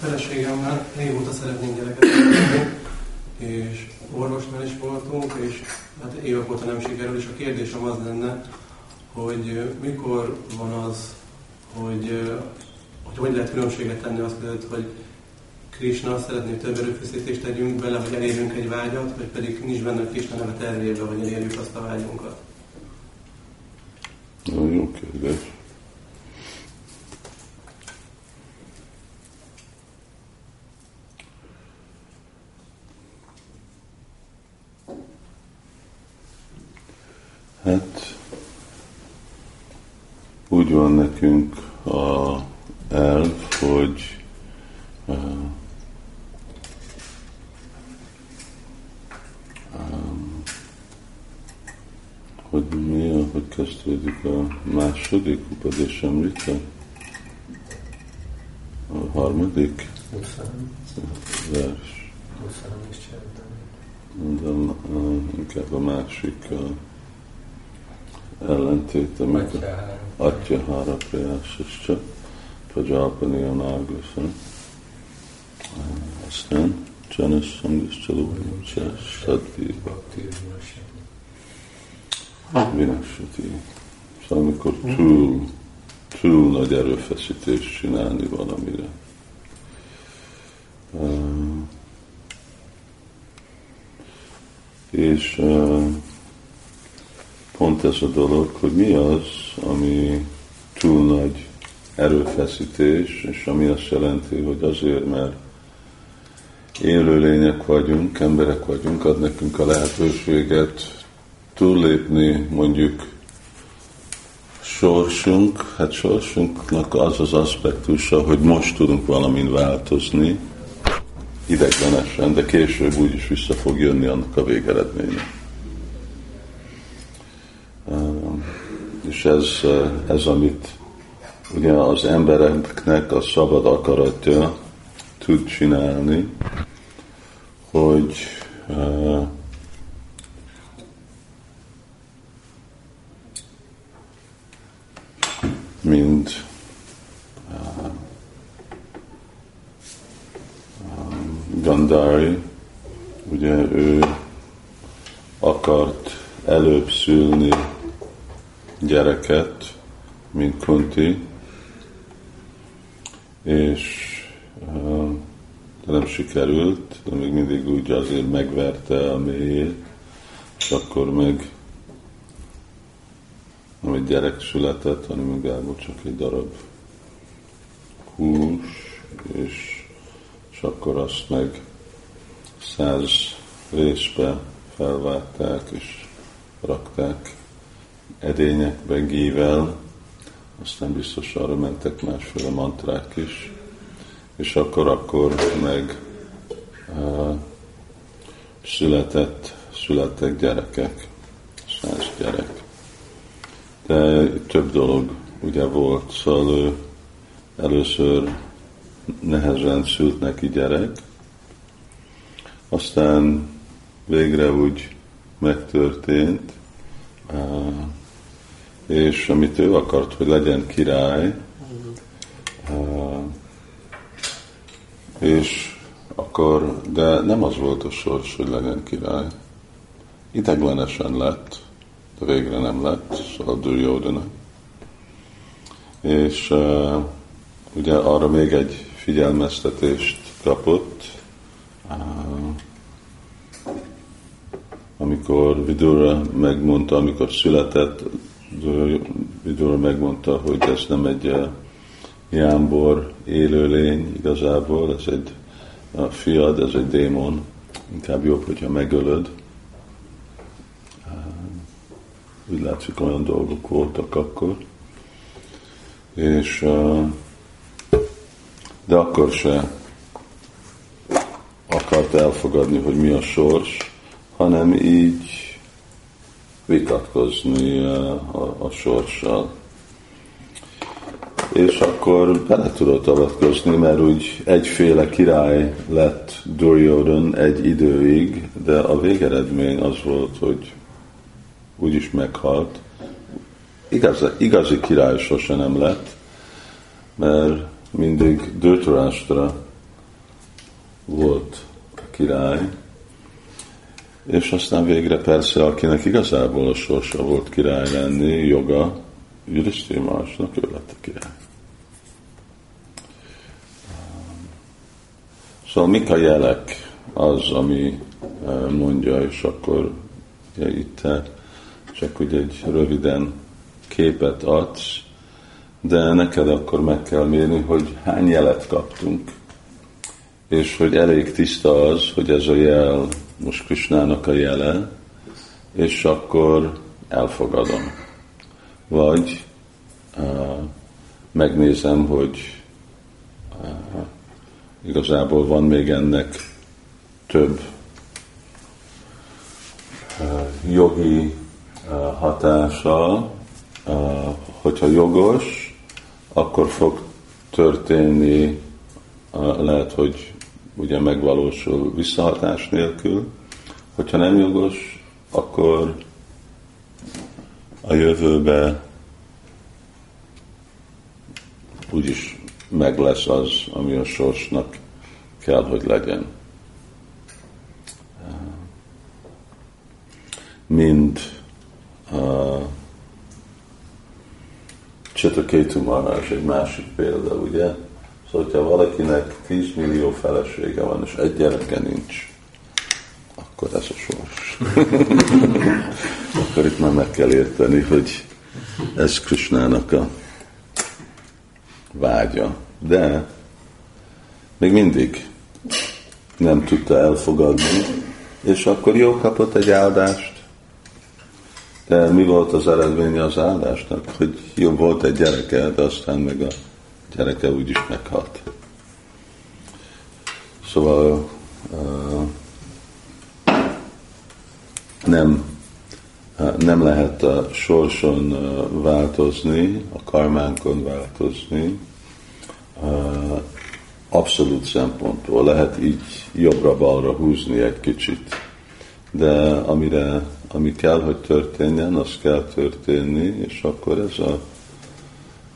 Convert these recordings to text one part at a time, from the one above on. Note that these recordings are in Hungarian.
feleségemmel régóta szeretnénk gyereket szeretni, és orvosnál is voltunk, és hát évek óta nem sikerül, és a kérdésem az lenne, hogy mikor van az, hogy hogy, hogy lehet különbséget tenni azt között, hogy Krishna szeretné, több erőfeszítést tegyünk bele, hogy elérjünk egy vágyat, vagy pedig nincs benne Krishna neve tervébe, hogy elérjük azt a vágyunkat. Jó kérdés. Hát úgy van nekünk a elv, hogy uh, um, hogy mi, hogy kezdődik a második Upadésamrita? A harmadik vers. Mondom, uh, inkább a másik uh, ellentét, amikor Atya Hara Prayasascha Prajalpani Anagusa aztán Janas Sangiszcsalócsa Sadvi Vinasati. Szóval amikor túl, túl nagy erőfeszítést csinálni valamire. Uh, és uh, pont ez a dolog, hogy mi az, ami túl nagy erőfeszítés, és ami azt jelenti, hogy azért, mert élőlények vagyunk, emberek vagyunk, ad nekünk a lehetőséget túllépni mondjuk sorsunk, hát sorsunknak az az aspektusa, hogy most tudunk valamin változni, ideglenesen, de később úgyis vissza fog jönni annak a végeredménye. És ez, ez, amit ugye az embereknek a szabad akaratja tud csinálni, hogy uh, mind uh, Gandhari, ugye ő akart előbb szülni gyereket, mint Kunti, és de nem sikerült, de még mindig úgy azért megverte a mélyét, és akkor meg nem egy gyerek született, hanem inkább csak egy darab hús, és, és akkor azt meg száz részbe felvágták, és rakták edényekbe gível, aztán biztos arra mentek másféle mantrák is, és akkor, akkor meg uh, született, születtek gyerekek, száz gyerek. De több dolog ugye volt, szóval ő először nehezen szült neki gyerek, aztán végre úgy megtörtént, és amit ő akart, hogy legyen király, és akkor, de nem az volt a sors, hogy legyen király. Ideglenesen lett, de végre nem lett, szóval Duryodhana. És uh, ugye arra még egy figyelmeztetést kapott, uh, amikor Vidura megmondta, amikor született, Vidura megmondta, hogy ez nem egy uh, jámbor élőlény igazából, ez egy fiad, ez egy démon, inkább jobb, hogyha megölöd. Úgy látszik, olyan dolgok voltak akkor. És de akkor se akart elfogadni, hogy mi a sors, hanem így vitatkozni a, a, a sorssal és akkor bele tudott avatkozni, mert úgy egyféle király lett Duryodhan egy időig, de a végeredmény az volt, hogy úgyis meghalt. Igaz, igazi király sose nem lett, mert mindig Dhritarashtra király, és aztán végre persze, akinek igazából a sorsa volt király lenni, joga, Judisthir Marsnak, ő lett a király. Szóval mik a jelek az, ami eh, mondja, és akkor ja, itt csak úgy egy röviden képet adsz, de neked akkor meg kell mérni, hogy hány jelet kaptunk, és hogy elég tiszta az, hogy ez a jel most Krisnának a jele, és akkor elfogadom. Vagy uh, megnézem, hogy uh, igazából van még ennek több uh, jogi uh, hatása, uh, hogyha jogos, akkor fog történni, lehet, hogy ugye megvalósul visszahatás nélkül. Hogyha nem jogos, akkor a jövőbe úgyis meg lesz az, ami a sorsnak kell, hogy legyen. Mind uh, Csitakétu Maharaj egy másik példa, ugye? Szóval, hogyha valakinek 10 millió felesége van, és egy gyereke nincs, akkor ez a sors. akkor itt már meg kell érteni, hogy ez Krishnának a vágya. De még mindig nem tudta elfogadni, és akkor jó kapott egy áldást. De mi volt az eredménye az áldásnak? Hogy jó volt egy gyereke, de aztán meg a gyereke úgyis meghalt. Szóval nem, nem lehet a sorson változni, a karmánkon változni, uh, abszolút szempontból. Lehet így jobbra-balra húzni egy kicsit, de amire, ami kell, hogy történjen, az kell történni, és akkor ez a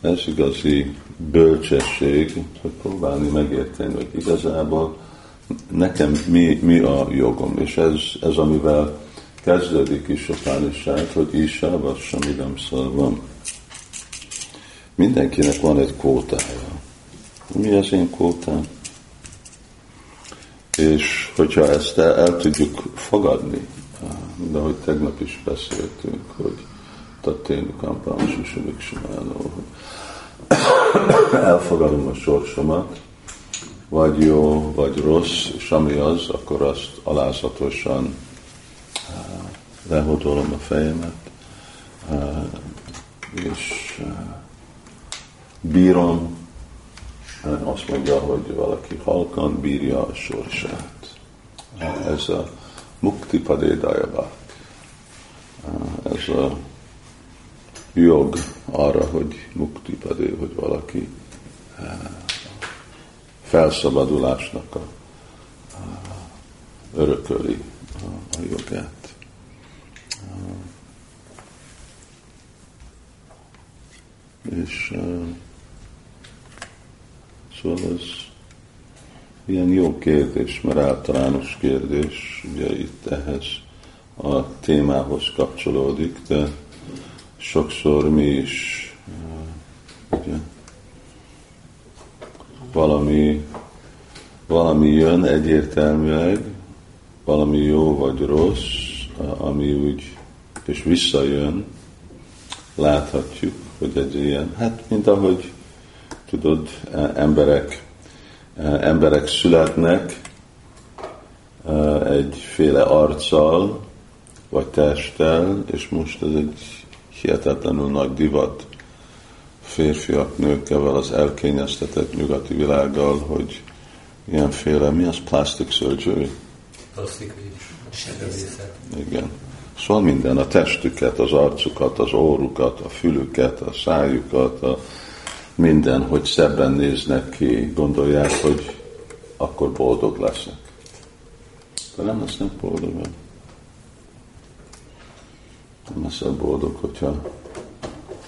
ez igazi bölcsesség, hogy próbálni megérteni, hogy igazából nekem mi, mi a jogom, és ez, ez amivel kezdődik is a pálisát, hogy Isa, vagy Samidam szalvam. Mindenkinek van egy kótája. Mi az én kótám? És hogyha ezt el, el tudjuk fogadni, de hogy tegnap is beszéltünk, hogy Taténu Kampám Susumik hogy elfogadom a sorsomat, vagy jó, vagy rossz, és ami az, akkor azt alázatosan eh, lehódolom a fejemet, eh, és eh, bírom, azt mondja, hogy valaki halkan bírja a sorsát. Ez a mukti padédajabák. Ez a jog arra, hogy mukti padé, hogy valaki eh, felszabadulásnak a, a örököli a, a jogát. És uh, szóval ez ilyen jó kérdés, mert általános kérdés, ugye itt ehhez a témához kapcsolódik, de sokszor mi is ugye, valami, valami jön egyértelműleg, valami jó vagy rossz, ami úgy, és visszajön, láthatjuk, hogy egy ilyen, hát mint ahogy tudod, emberek, emberek születnek egyféle arccal, vagy testtel, és most ez egy hihetetlenül nagy divat férfiak, nőkkel, az elkényeztetett nyugati világgal, hogy ilyenféle, mi az plastic surgery? Plastic Igen. Szóval minden, a testüket, az arcukat, az órukat, a fülüket, a szájukat, a minden, hogy szebben néznek ki, gondolják, hogy akkor boldog leszek. De nem lesznek boldogok nem leszel boldog, hogyha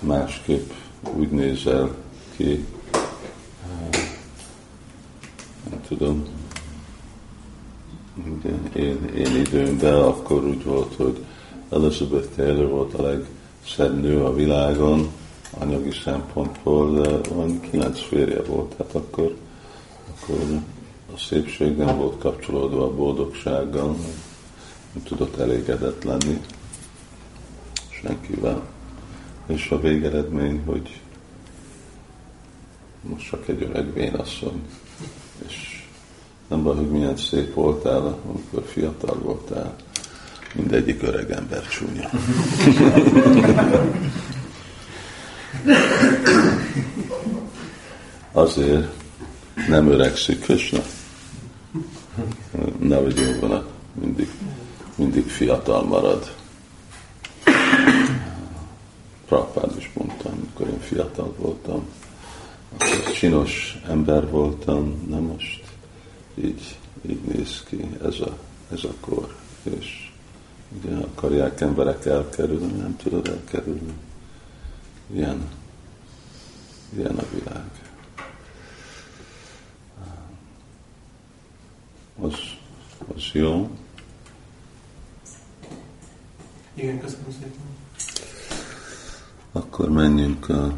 másképp úgy nézel ki, nem tudom, én, én időmben akkor úgy volt, hogy Elizabeth Taylor volt a legszebb nő a világon, anyagi szempontból, de van kilenc férje volt, hát akkor, akkor a szépség nem volt kapcsolódva a boldogsággal, nem tudott elégedett lenni senkivel. És a végeredmény, hogy most csak egy öreg vénasszony, és nem baj, hogy milyen szép voltál, amikor fiatal voltál, mindegyik öreg ember csúnya. Azért nem öregszik Krishna. Nehogy jóban mindig, mindig fiatal marad. Prabhupád is mondtam, amikor én fiatal voltam, akkor csinos ember voltam, nem most így, így néz ki ez a, ez a kor. És ugye akarják emberek elkerülni, nem tudod elkerülni. Ilyen, ilyen a világ. Az, az jó. Igen, köszönöm szépen. Akkor menjünk a